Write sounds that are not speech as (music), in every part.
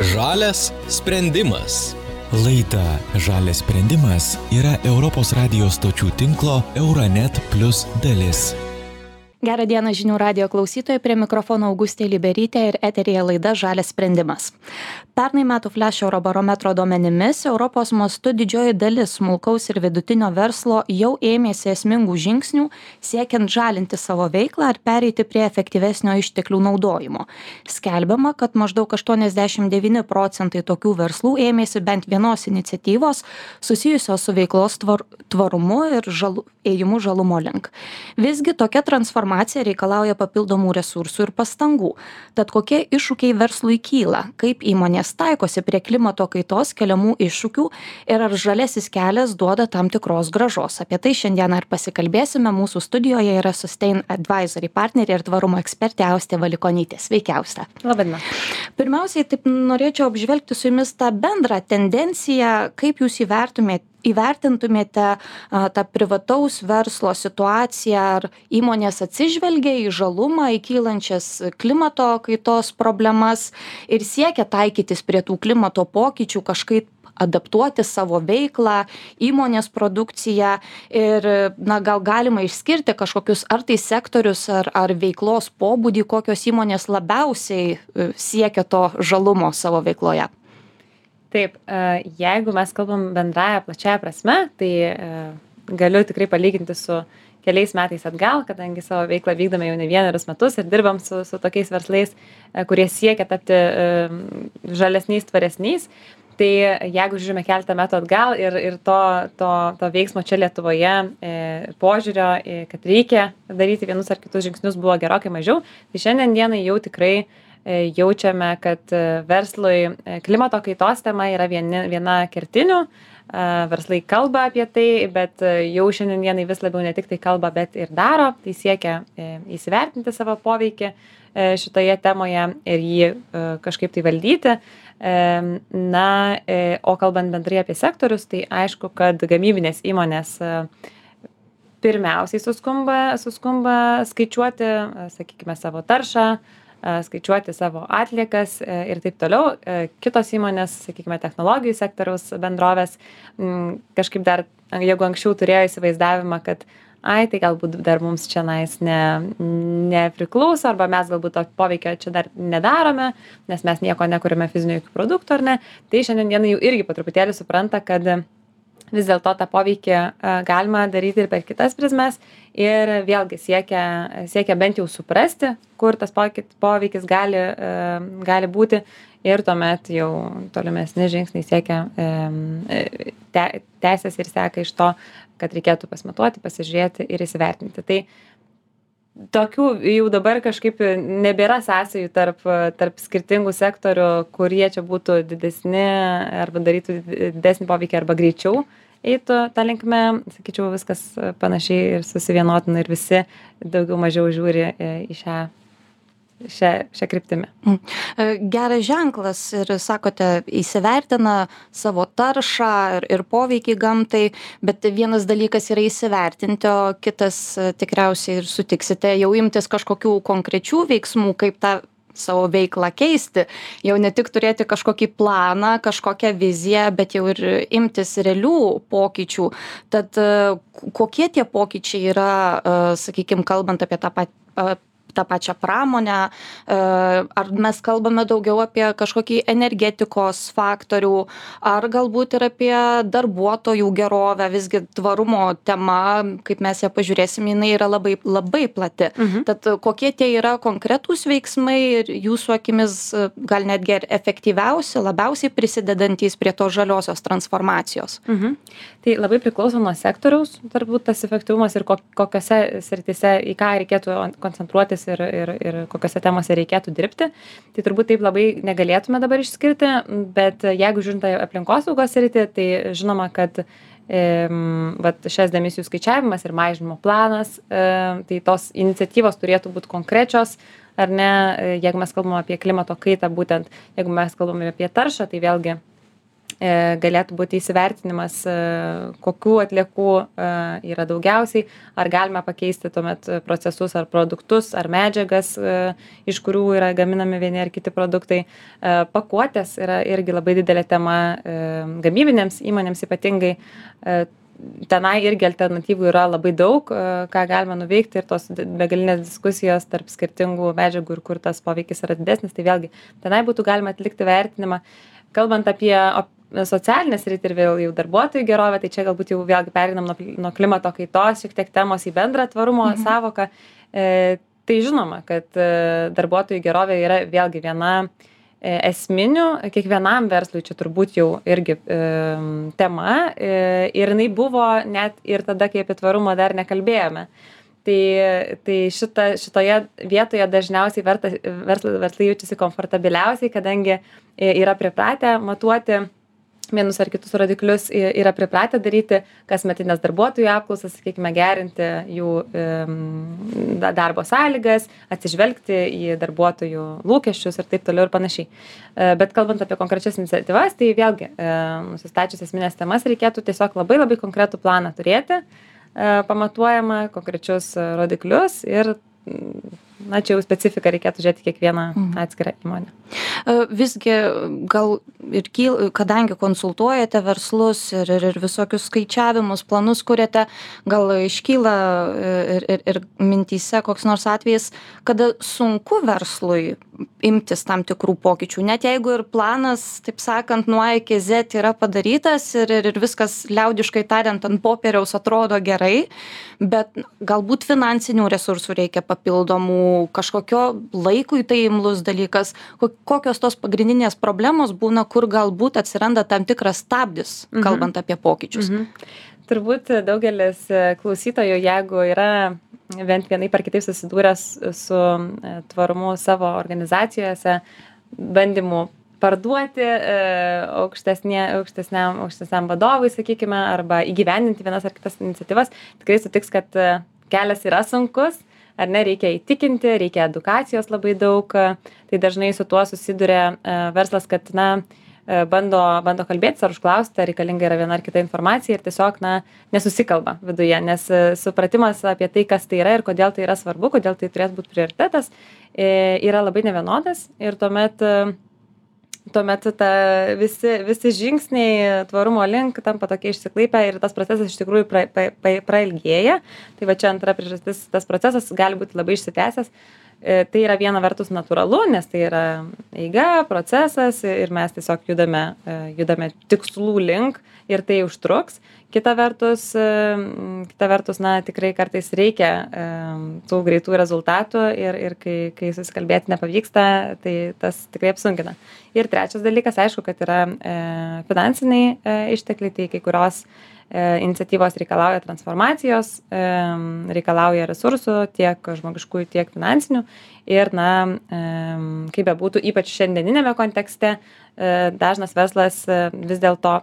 Žalias sprendimas. Laida Žalias sprendimas yra Europos radijos stočių tinklo Euronet Plus dalis. Gerą dieną žinių radio klausytojai, prie mikrofono Augustė Liberytė ir eterija laida Žalės sprendimas. Pernai metų Flash Eurobarometro duomenimis Europos mastu didžioji dalis smulkaus ir vidutinio verslo jau ėmėsi esmingų žingsnių siekiant žalinti savo veiklą ar pereiti prie efektyvesnio išteklių naudojimo. Skelbiama, kad maždaug 89 procentai tokių verslų ėmėsi bent vienos iniciatyvos susijusios su veiklos tvar, tvarumu ir žalu, ėjimu žalumo link. Visgi tokia transformacija reikalauja papildomų resursų ir pastangų. Tad kokie iššūkiai verslui kyla, kaip įmonės įmonės taikosi prie klimato kaitos keliamų iššūkių ir ar žalesis kelias duoda tam tikros grąžos. Apie tai šiandieną ir pasikalbėsime. Mūsų studijoje yra Sustain Advisory partnerė ir tvarumo ekspertė Austė Valikonytė. Sveikiausia. Labadiena. Pirmiausiai, taip norėčiau apžvelgti su jumis tą bendrą tendenciją, kaip jūs įvertumėte įvertintumėte tą privataus verslo situaciją, ar įmonės atsižvelgia į žalumą, į kylančias klimato kaitos problemas ir siekia taikytis prie tų klimato pokyčių kažkaip adaptuoti savo veiklą, įmonės produkciją ir, na, gal galima išskirti kažkokius ar tai sektorius, ar, ar veiklos pobūdį, kokios įmonės labiausiai e, siekia to žalumo savo veikloje. Taip, e, jeigu mes kalbam bendrąją plačiaja prasme, tai e, galiu tikrai palyginti su keliais metais atgal, kadangi savo veiklą vykdome jau ne vienerius metus ir dirbam su, su tokiais verslais, e, kurie siekia tapti žalesniais, tvaresniais. Tai jeigu žiūrime keletą metų atgal ir, ir to, to, to veiksmo čia Lietuvoje, požiūrio, kad reikia daryti vienus ar kitus žingsnius buvo gerokai mažiau, tai šiandien dienai jau tikrai jaučiame kad e, verslui e, klimato kaitos tema yra vieni, viena kertinių. Verslai kalba apie tai, bet jau šiandien dienai vis labiau ne tik tai kalba, bet ir daro, tai siekia įsivertinti savo poveikį šitoje temoje ir jį kažkaip tai valdyti. Na, o kalbant bendrai apie sektorius, tai aišku, kad gamybinės įmonės pirmiausiai suskumba, suskumba skaičiuoti, sakykime, savo taršą, skaičiuoti savo atliekas e, ir taip toliau. E, kitos įmonės, sakykime, technologijų sektoriaus bendrovės kažkaip dar, jeigu anksčiau turėjo įsivaizdavimą, kad ai, tai galbūt dar mums čia nais ne, nepriklauso, arba mes galbūt to poveikio čia dar nedarome, nes mes nieko nekuriame fizinių jokių produktų ar ne, tai šiandien dienai jau irgi po truputėlį supranta, kad vis dėlto tą poveikį galima daryti ir per kitas prizmes ir vėlgi siekia, siekia bent jau suprasti, kur tas poveikis gali, gali būti ir tuomet jau tolimesni žingsniai siekia te, teisės ir seka iš to, kad reikėtų pasmatuoti, pasižiūrėti ir įsivertinti. Tai tokių jau dabar kažkaip nebėra sąsajų tarp, tarp skirtingų sektorių, kurie čia būtų didesni arba darytų didesnį poveikį arba greičiau eitų ta linkme, sakyčiau, viskas panašiai ir susivienotina ir visi daugiau mažiau žiūri e, į šią šią, šią kryptimį. Mm. E, geras ženklas ir, sakote, įsivertina savo taršą ir, ir poveikį gamtai, bet vienas dalykas yra įsivertinti, o kitas e, tikriausiai ir sutiksite jau imtis kažkokių konkrečių veiksmų, kaip tą savo veiklą keisti, jau ne tik turėti kažkokį planą, kažkokią viziją, bet jau ir imtis realių pokyčių. Tad e, kokie tie pokyčiai yra, sakykime, kalbant apie tą patį tą pačią pramonę, e, ar mes kalbame daugiau apie kažkokį energetikos faktorių, ar galbūt ir apie darbuotojų gerovę, visgi tvarumo tema, kaip mes ją pažiūrėsim, jinai yra labai, labai plati. Mhm. Tad kokie tie yra konkretūs veiksmai ir jūsų akimis gal netgi efektyviausi, labiausiai prisidedantis prie to žaliosios transformacijos? Mhm. Tai labai priklauso nuo sektoriaus, turbūt tas efektyvumas ir kokiose sritise, į ką reikėtų koncentruotis ir, ir, ir kokiose temose reikėtų dirbti. Tai turbūt taip labai negalėtume dabar išskirti, bet jeigu žiūrint aplinkosaugos rytį, tai žinoma, kad vat, šias emisijų skaičiavimas ir mažinimo planas, e, tai tos iniciatyvos turėtų būti konkrečios, ar ne, jeigu mes kalbame apie klimato kaitą, būtent jeigu mes kalbame apie taršą, tai vėlgi galėtų būti įsivertinimas, e, kokių atliekų e, yra daugiausiai, ar galime pakeisti tuomet procesus ar produktus, ar medžiagas, iš kurių yra gaminami vieni ar kiti produktai. Pakuotės yra irgi labai didelė tema gamybinėms įmonėms ypatingai tenai irgi alternatyvų yra labai daug, ką galima nuveikti ir tos begalinės diskusijos tarp skirtingų medžiagų ir kur tas poveikis yra didesnis, tai vėlgi tenai būtų galima atlikti vertinimą. Kalbant apie socialinę sritį ir vėl jau darbuotojų gerovę, tai čia galbūt jau vėlgi perinam nuo, nuo klimato kaitos šiek tiek temos į bendrą tvarumo mhm. savoką. E, tai žinoma, kad e, darbuotojų gerovė yra vėlgi viena e, esminių, kiekvienam verslui čia turbūt jau irgi e, tema e, ir jinai buvo net ir tada, kai apie tvarumą dar nekalbėjome. Tai, tai šita, šitoje vietoje dažniausiai verslai jaučiasi komfortabiliausiai, kadangi e, yra pripratę matuoti vienus ar kitus rodiklius yra pripratę daryti kasmetines darbuotojų apklausas, sakykime, gerinti jų darbo sąlygas, atsižvelgti į darbuotojų lūkesčius ir taip toliau ir panašiai. E, bet kalbant apie konkrečias iniciatyvas, tai vėlgi, e, nusistačius esminės temas, reikėtų tiesiog labai labai konkretų planą turėti, e, pamatuojamą konkrečius rodiklius ir na čia jau specifiką reikėtų žiūrėti kiekvieną mhm. atskirą įmonę. E, visgi gal ir kyl, kadangi konsultuojate verslus ir, ir, ir visokius skaičiavimus, planus kuriate, gal iškyla ir, ir, ir mintyse koks nors atvejis, kada sunku verslui imtis tam tikrų pokyčių, net jeigu ir planas, taip sakant, nuo A iki Z yra padarytas ir, ir, ir viskas liaudiškai tariant ant popieriaus atrodo gerai, bet galbūt finansinių resursų reikia papildomų kažkokio laikui tai imlus dalykas kokios tos pagrindinės problemos būna kur galbūt atsiranda tam tikras stabdis mhm. kalbant apie pokyčius mhm. Turbūt daugelis e, klausytojų jeigu yra bent vienaip ar kitaip susidūręs su e, tvarumu savo organizacijose bandymu parduoti e, aukštesnė, aukštesniam, aukštesniam vadovui, sakykime, arba įgyvendinti vienas ar kitas iniciatyvas, tikrai sutiks, kad kelias yra sunkus, ar ne reikia įtikinti reikia edukacijos labai daug tai dažnai su tuo susiduria verslas kad na bando bando kalbėtis ar užklausti ar reikalinga yra viena ar kita informacija ir tiesiog na nesusikalba viduje nes e, supratimas apie tai kas tai yra ir kodėl tai yra svarbu kodėl tai turėtų būt prioritetas yra labai nevienodas ir tuomet tuomet ta visi visi žingsniai tvarumo link tampa tokie išsiklaipę ir tas procesas iš tikrųjų pra pa pa prailgėja. Tai va čia antra priežastis tas procesas gali būti labai išsitęsęs. e, tai yra viena vertus natūralu nes tai yra eiga procesas ir mes tiesiog judame e, judame tikslų link ir tai užtruks. Kita vertus kita vertus na tikrai kartais reikia tų greitų rezultatų ir ir kai kai susikalbėti nepavyksta tai tas tikrai apsunkina. Ir trečias dalykas aišku kad yra e, finansiniai e, ištekliai tai kai kurios e, iniciatyvos reikalauja transformacijos reikalauja resursų tiek žmogiškųjų tiek finansinių. Ir na kaip bebūtų ypač šiandieniniame kontekste dažnas verslas vis dėlto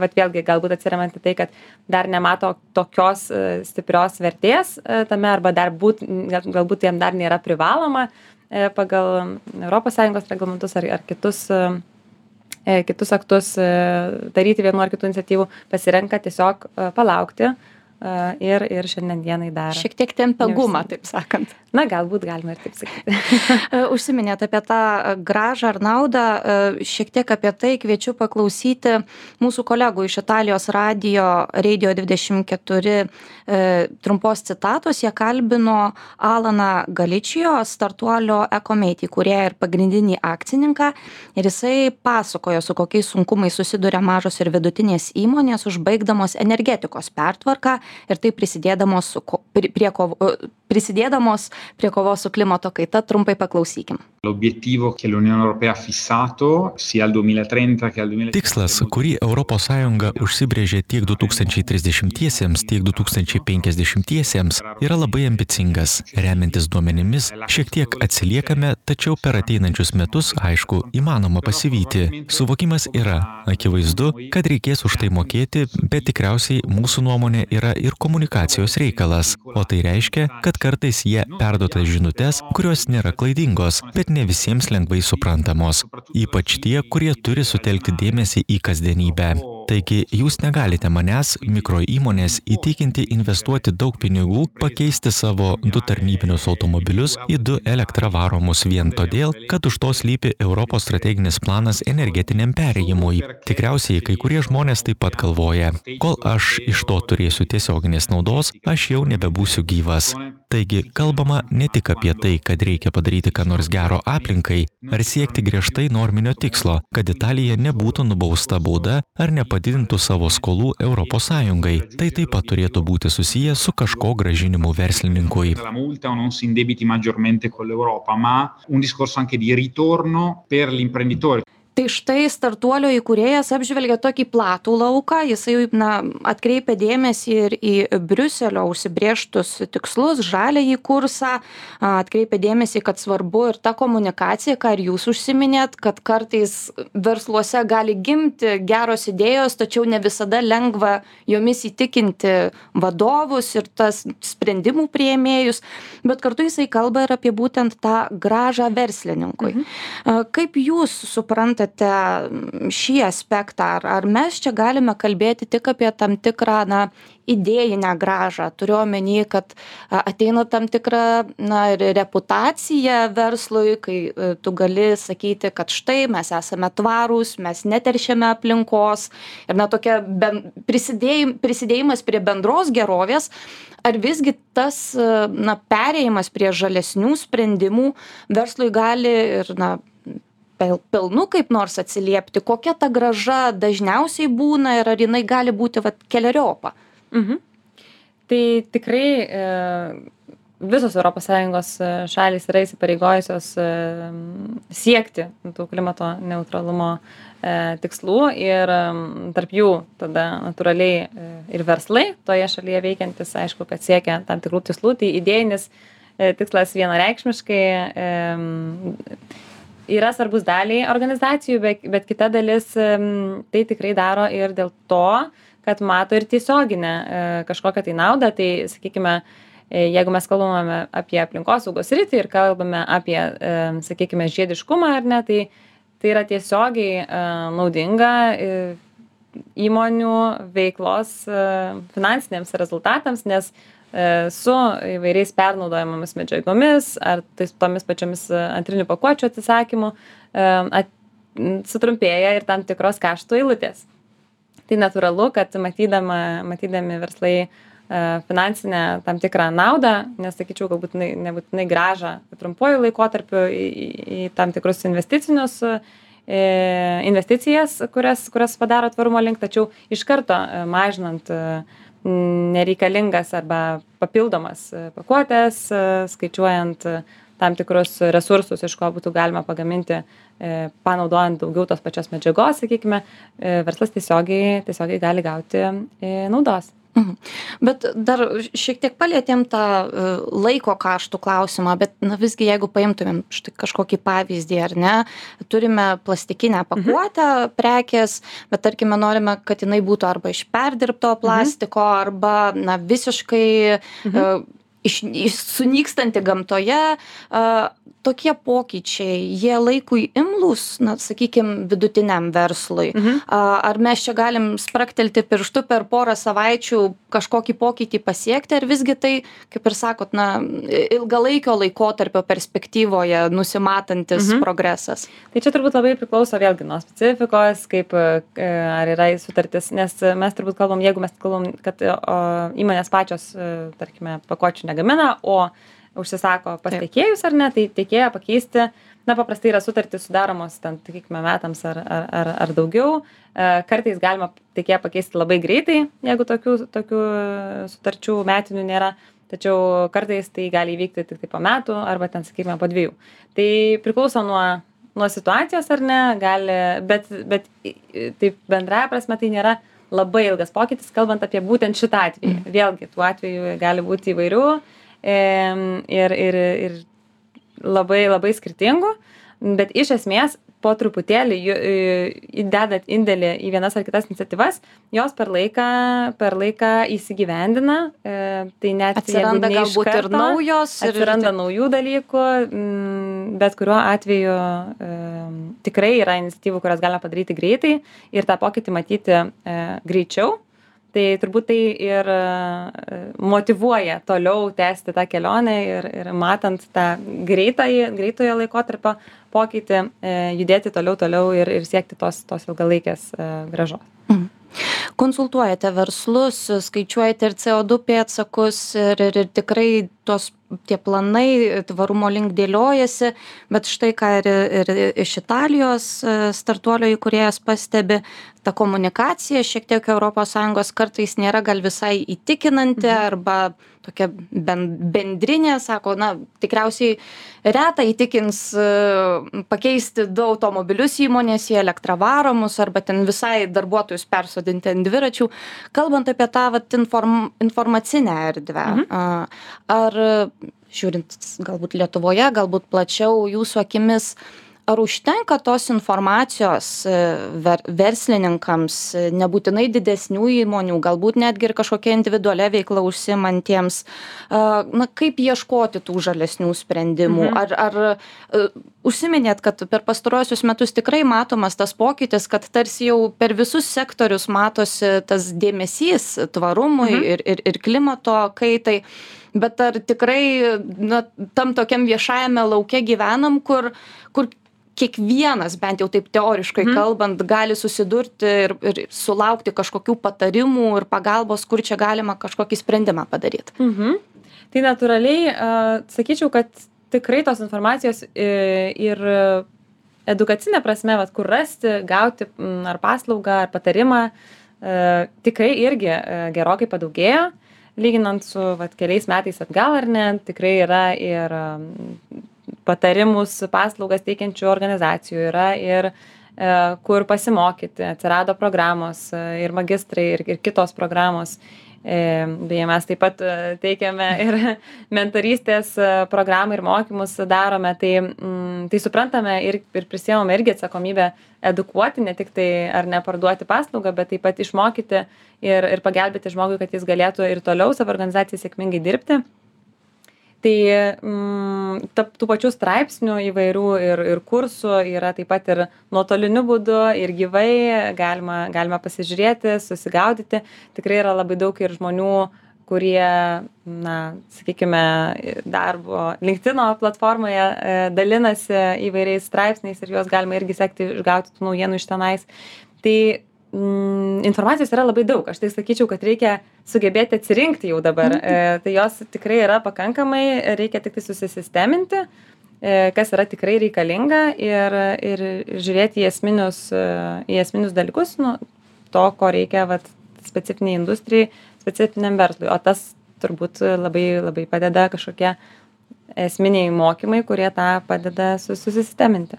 vat vėlgi galbūt atsiremiant į tai kad dar nemato tokios e, stiprios vertės e, tame arba dar būt galbūt jiem dar nėra privaloma e, pagal sąjungos reglamentus ar ar kitus kitus aktus daryti vienų ar kitų iniciatyvų pasirenka tiesiog palaukti ir, ir šiandien dienai dar. Šiek tiek tempia gumą, taip sakant. Na, galbūt galima ir taip sakyti. (laughs) Užsiminėt apie tą gražą ar naudą, šiek tiek apie tai kviečiu paklausyti mūsų kolegų iš Italijos radio Radio 24 trumpos citatos. Jie kalbino Alaną Galičijo, startuolio Ecomate įkūrėją ir pagrindinį akcininką. Ir jisai pasakojo, su kokiais sunkumais susiduria mažos ir vidutinės įmonės, užbaigdamos energetikos pertvarką ir taip prisidėdamos su ko pri prie kovo prisidėdamos prie kovos su klimato kaita trumpai paklausykim L'obiettivo che l'Unione Europea ha fissato sia al 2030 che al 2050. Tikslas, kurį ES užsibrėžė tiek 2030-iesiems, tiek 2050-iesiems, yra labai ambicingas. Remiantis duomenimis, šiek tiek atsiliekame, tačiau per ateinančius metus, aišku, įmanoma pasivyti. Suvokimas yra. Akivaizdu, kad reikės už tai mokėti, bet tikriausiai mūsų nuomonė yra ir komunikacijos reikalas. O tai reiškia kad kartais jie perduoda žinutes kurios nėra klaidingos bet ne visiems lengvai suprantamos. Ypač tie kurie turi sutelkti dėmesį į kasdienybę taigi jūs negalite manęs mikroįmonės įtikinti investuoti daug pinigų pakeisti savo du tarnybinius automobilius į du elektra varomus vien todėl kad už to slypi europos strateginis planas energetiniam perėjimui. Tikriausiai kai kurie žmonės taip pat galvoja kol aš iš to turėsiu tiesioginės naudos aš jau nebebūsiu gyvas. Taigi kalbama ne tik apie tai kad reikia padaryti ką nors gero aplinkai ar siekti griežtai norminio tikslo kad italija nebūtų nubausta bauda ar nepadidintų savo skolų europos sąjungai tai taip pat turėtų būti susiję su kažko grąžinimu verslininkui un discorso anche di ritorno per l'imprenditore. Tai štai startuolio įkūrėjas apžvelgia tokį platų lauką. Jisai na atkreipia dėmesį ir į briuselio užsibrėžtus tikslus žaliąjį kursą atkreipia dėmesį kad svarbu ir ta komunikacija ką ir jūs užsiminėt kad kartais versluose gali gimti geros idėjos tačiau ne visada lengva jomis įtikinti vadovus ir tas sprendimų priėmėjus. Bet kartu jisai kalba ir apie būtent tą grąžą verslininkui. Kaip jūs suprantate matote šį aspektą ar ar mes čia galime kalbėti tik apie tam tikrą na idėjinę grąžą turiu omeny kad ateina tam tikra na ir reputacija verslui kai tu gali sakyti kad štai mes esame tvarūs mes neteršiame aplinkos ir na tokia ben prisidėjim prisidėjimas prie bendros gerovės ar visgi tas na perėjimas prie žalesnių sprendimų verslui gali ir na pel pelnu kaip nors atsiliepti kokia ta grąža dažniausiai būna ir ar jinai gali būti vat keleriopa Mhm. Tai tikrai e, visos ES šalys yra įsipareigojusios e, siekti tų klimato neutralumo e, tikslų ir tarp jų tada natūraliai e, ir verslai toje šalyje veikiantis, aišku, kad siekia tam tikrų tikslų, tai idėjinis e, tikslas vienareikšmiškai e, yra svarbus daliai organizacijų, bet, bet kita dalis tai tikrai daro ir dėl to, kad mato ir tiesioginę e, kažkokią tai naudą. Tai, sakykime, e, jeigu mes kalbame apie aplinkosaugos rytį ir kalbame apie, e, sakykime, žiediškumą ar ne, tai, tai yra tiesiogiai naudinga įmonių veiklos finansiniams rezultatams, nes su įvairiais pernaudojamomis medžiagomis ar tais tomis pačiomis antrinių pakuočių atsisakymu at, sutrumpėja ir tam tikros kaštų eilutės. Tai natūralu kad matydama matydami verslai e, finansinę tam tikrą naudą nesakyčiau galbūt nebūtinai grąžą trumpuoju laikotarpiu į, į tam tikrus investicinius e, investicijas, kurias, kurias padaro tvarumo link, tačiau iš karto e, mažinant nereikalingas arba papildomas pakuotės, skaičiuojant tam tikrus resursus, iš ko būtų galima pagaminti, e, panaudojant daugiau tos pačios medžiagos, sakykime, e, verslas tiesiogiai, tiesiogiai gali gauti e, naudos. Mhm. Bet dar šiek tiek palėtėm tą laiko kaštų klausimą, bet na, visgi jeigu paimtumėm štai kažkokį pavyzdį, ar ne, turime plastikinę mhm. pakuotę mhm. prekės, bet tarkime norime, kad jinai būtų arba iš perdirbto plastiko, mhm. arba na, visiškai mhm iš, iš sunykstanti gamtoje, a, tokie pokyčiai, jie laikui imlus, na, sakykime, vidutiniam verslui. Mhm. A, ar mes čia galim spraktelti pirštu per porą savaičių kažkokį pokytį pasiekti, ar visgi tai, kaip ir sakot, na, ilgalaikio laikotarpio perspektyvoje nusimatantis mhm. progresas? Tai čia turbūt labai priklauso vėlgi nuo specifikos, kaip e, ar yra sutartis, nes mes turbūt kalbam, jeigu mes kalbam, kad o, įmonės pačios, e, tarkime, pakuočių negamina, o užsisako pas tiekėjus ar ne, tai tiekėją pakeisti, na, paprastai yra sutartys sudaromos, ten, sakykime, metams ar, ar, ar, ar daugiau. E, kartais galima tiekėją pakeisti labai greitai, jeigu tokių, tokių sutarčių metinių nėra, tačiau kartais tai gali įvykti tik tai po metų arba ten, sakykime, po dviejų. Tai priklauso nuo, nuo situacijos ar ne, gali, bet, bet taip bendraja prasme tai nėra labai ilgas pokytis, kalbant apie būtent šitą atvejį. Mm. Vėlgi, tų atvejų gali būti įvairių ir, ir, ir labai labai skirtingų, bet iš esmės po truputėlį įdedat indėlį į vienas ar kitas iniciatyvas, jos per laiką, per laiką įsigyvendina. E, tai net atsiranda galbūt karto, ir naujos. Ir atsiranda ir... naujų dalykų, mm, bet kuriuo atveju e, tikrai yra iniciatyvų, kurias galima padaryti greitai ir tą pokytį matyti e, greičiau tai turbūt tai ir e, motyvuoja toliau tęsti tą kelionę ir, ir matant tą greitąjį, greitojo laikotarpio pokytį, e, judėti toliau, toliau ir, ir siekti tos, tos ilgalaikės e, gražos. Mhm. Konsultuojate verslus, skaičiuojate ir CO2 pėtsakus ir, ir, ir tikrai tos tie planai tvarumo link dėliojasi, bet štai ką ir, ir iš Italijos startuolio įkurėjas pastebi, ta komunikacija šiek tiek ES kartais nėra gal visai įtikinanti mhm. arba tokia bendrinė, sako, na, tikriausiai reta įtikins e, pakeisti du automobilius įmonės į elektravaromus arba ten visai darbuotojus persodinti ant dviračių. Kalbant apie tą vat, inform, informacinę erdvę, mhm. ar žiūrint galbūt Lietuvoje, galbūt plačiau jūsų akimis, ar užtenka tos informacijos e, ver verslininkams e, nebūtinai didesnių įmonių galbūt netgi ir kažkokia individualia veikla užsiimantiems na kaip ieškoti tų žalesnių sprendimų mhm. ar ar e, užsiminėt kad per pastaruosius metus tikrai matomas tas pokytis kad tarsi jau per visus sektorius matosi tas dėmesys tvarumui mhm. ir ir ir klimato kaitai bet ar tikrai na tam tokiam viešajame lauke gyvenam kur kur kiekvienas bent jau taip teoriškai mhm. kalbant gali susidurti ir ir sulaukti kažkokių patarimų ir pagalbos kur čia galima kažkokį sprendimą padaryt mhm. tai natūraliai uh, sakyčiau kad tikrai tos informacijos ir edukacinė prasme, vat, kur rasti, gauti ar paslaugą, ar patarimą, uh, tikrai irgi uh, gerokai padaugėjo. Lyginant su vat, keliais metais atgal ar ne, tikrai yra ir patarimus paslaugas teikiančių organizacijų yra ir e, kur pasimokyti, atsirado programos e, ir magistrai, ir, ir kitos programos. E, beje, mes taip pat teikiame ir (laughs) mentorystės programą ir mokymus darome, tai, mm, tai suprantame ir, ir prisėmame irgi atsakomybę edukuoti, ne tik tai ar neparduoti paslaugą, bet taip pat išmokyti ir, ir pagelbėti žmogui, kad jis galėtų ir toliau savo organizaciją sėkmingai dirbti tai mm, ta, tų pačių straipsnių įvairių ir, ir kursų yra taip pat ir nuotoliniu būdu, ir gyvai, galima, galima pasižiūrėti, susigaudyti. Tikrai yra labai daug ir žmonių, kurie, na, sakykime, darbo LinkedIn platformoje e, dalinasi įvairiais straipsniais ir juos galima irgi sekti, išgauti tų naujienų iš tenais. Tai mm, informacijos yra labai daug. Aš tai sakyčiau, kad reikia sugebėti atsirinkti jau dabar. Mhm. E, tai jos tikrai yra pakankamai, reikia tik tai susisisteminti, e, kas yra tikrai reikalinga ir, ir žiūrėti į esminius, e, į esminius dalykus, nu, to, ko reikia vat, specifiniai industrijai, specifiniam verslui. O tas turbūt labai, labai padeda kažkokie esminiai mokymai, kurie tą padeda susisteminti.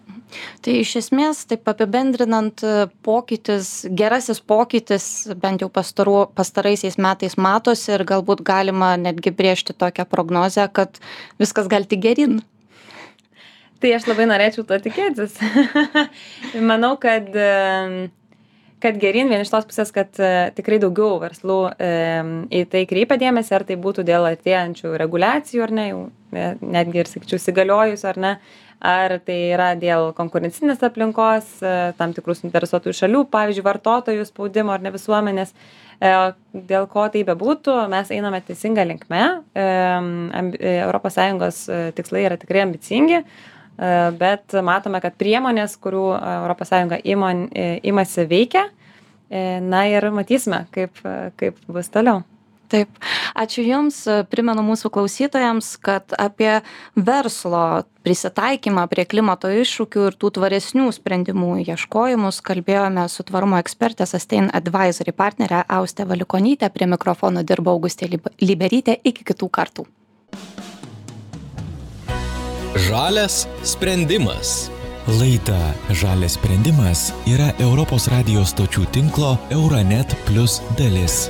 Tai iš esmės, taip apibendrinant, pokytis, gerasis pokytis bent jau pastaru, pastaraisiais metais matosi ir galbūt galima netgi brėžti tokią prognozę, kad viskas gali tik gerin. Tai aš labai norėčiau to tikėtis. (laughs) Manau, kad kad geryn vien iš tos pusės, kad e, tikrai daugiau verslų e, į tai kreipia dėmesį, ar tai būtų dėl atėjančių reguliacijų, ar ne, jau, e, netgi ir, sakyčiau, įsigaliojus, ar ne, ar tai yra dėl konkurencinės aplinkos, e, tam tikrų suinteresuotųjų šalių, pavyzdžiui, vartotojų spaudimo ar ne visuomenės. E, dėl ko tai bebūtų, mes einame teisinga linkme. ES e, tikslai yra tikrai ambicingi, bet matome, kad priemonės, kurių ES imasi veikia, na ir matysime, kaip, kaip bus toliau. Taip, ačiū Jums. Primenu mūsų klausytojams, kad apie verslo prisitaikymą prie klimato iššūkių ir tų tvaresnių sprendimų ieškojimus kalbėjome su tvarumo ekspertė Sustain Advisory partnerė Austė Valikonytė. Prie mikrofono dirbo Augustė Liberytė. Iki kitų kartų. Žalias sprendimas. Laida Žalias sprendimas yra Europos radijos stočių tinklo Euronet Plus dalis.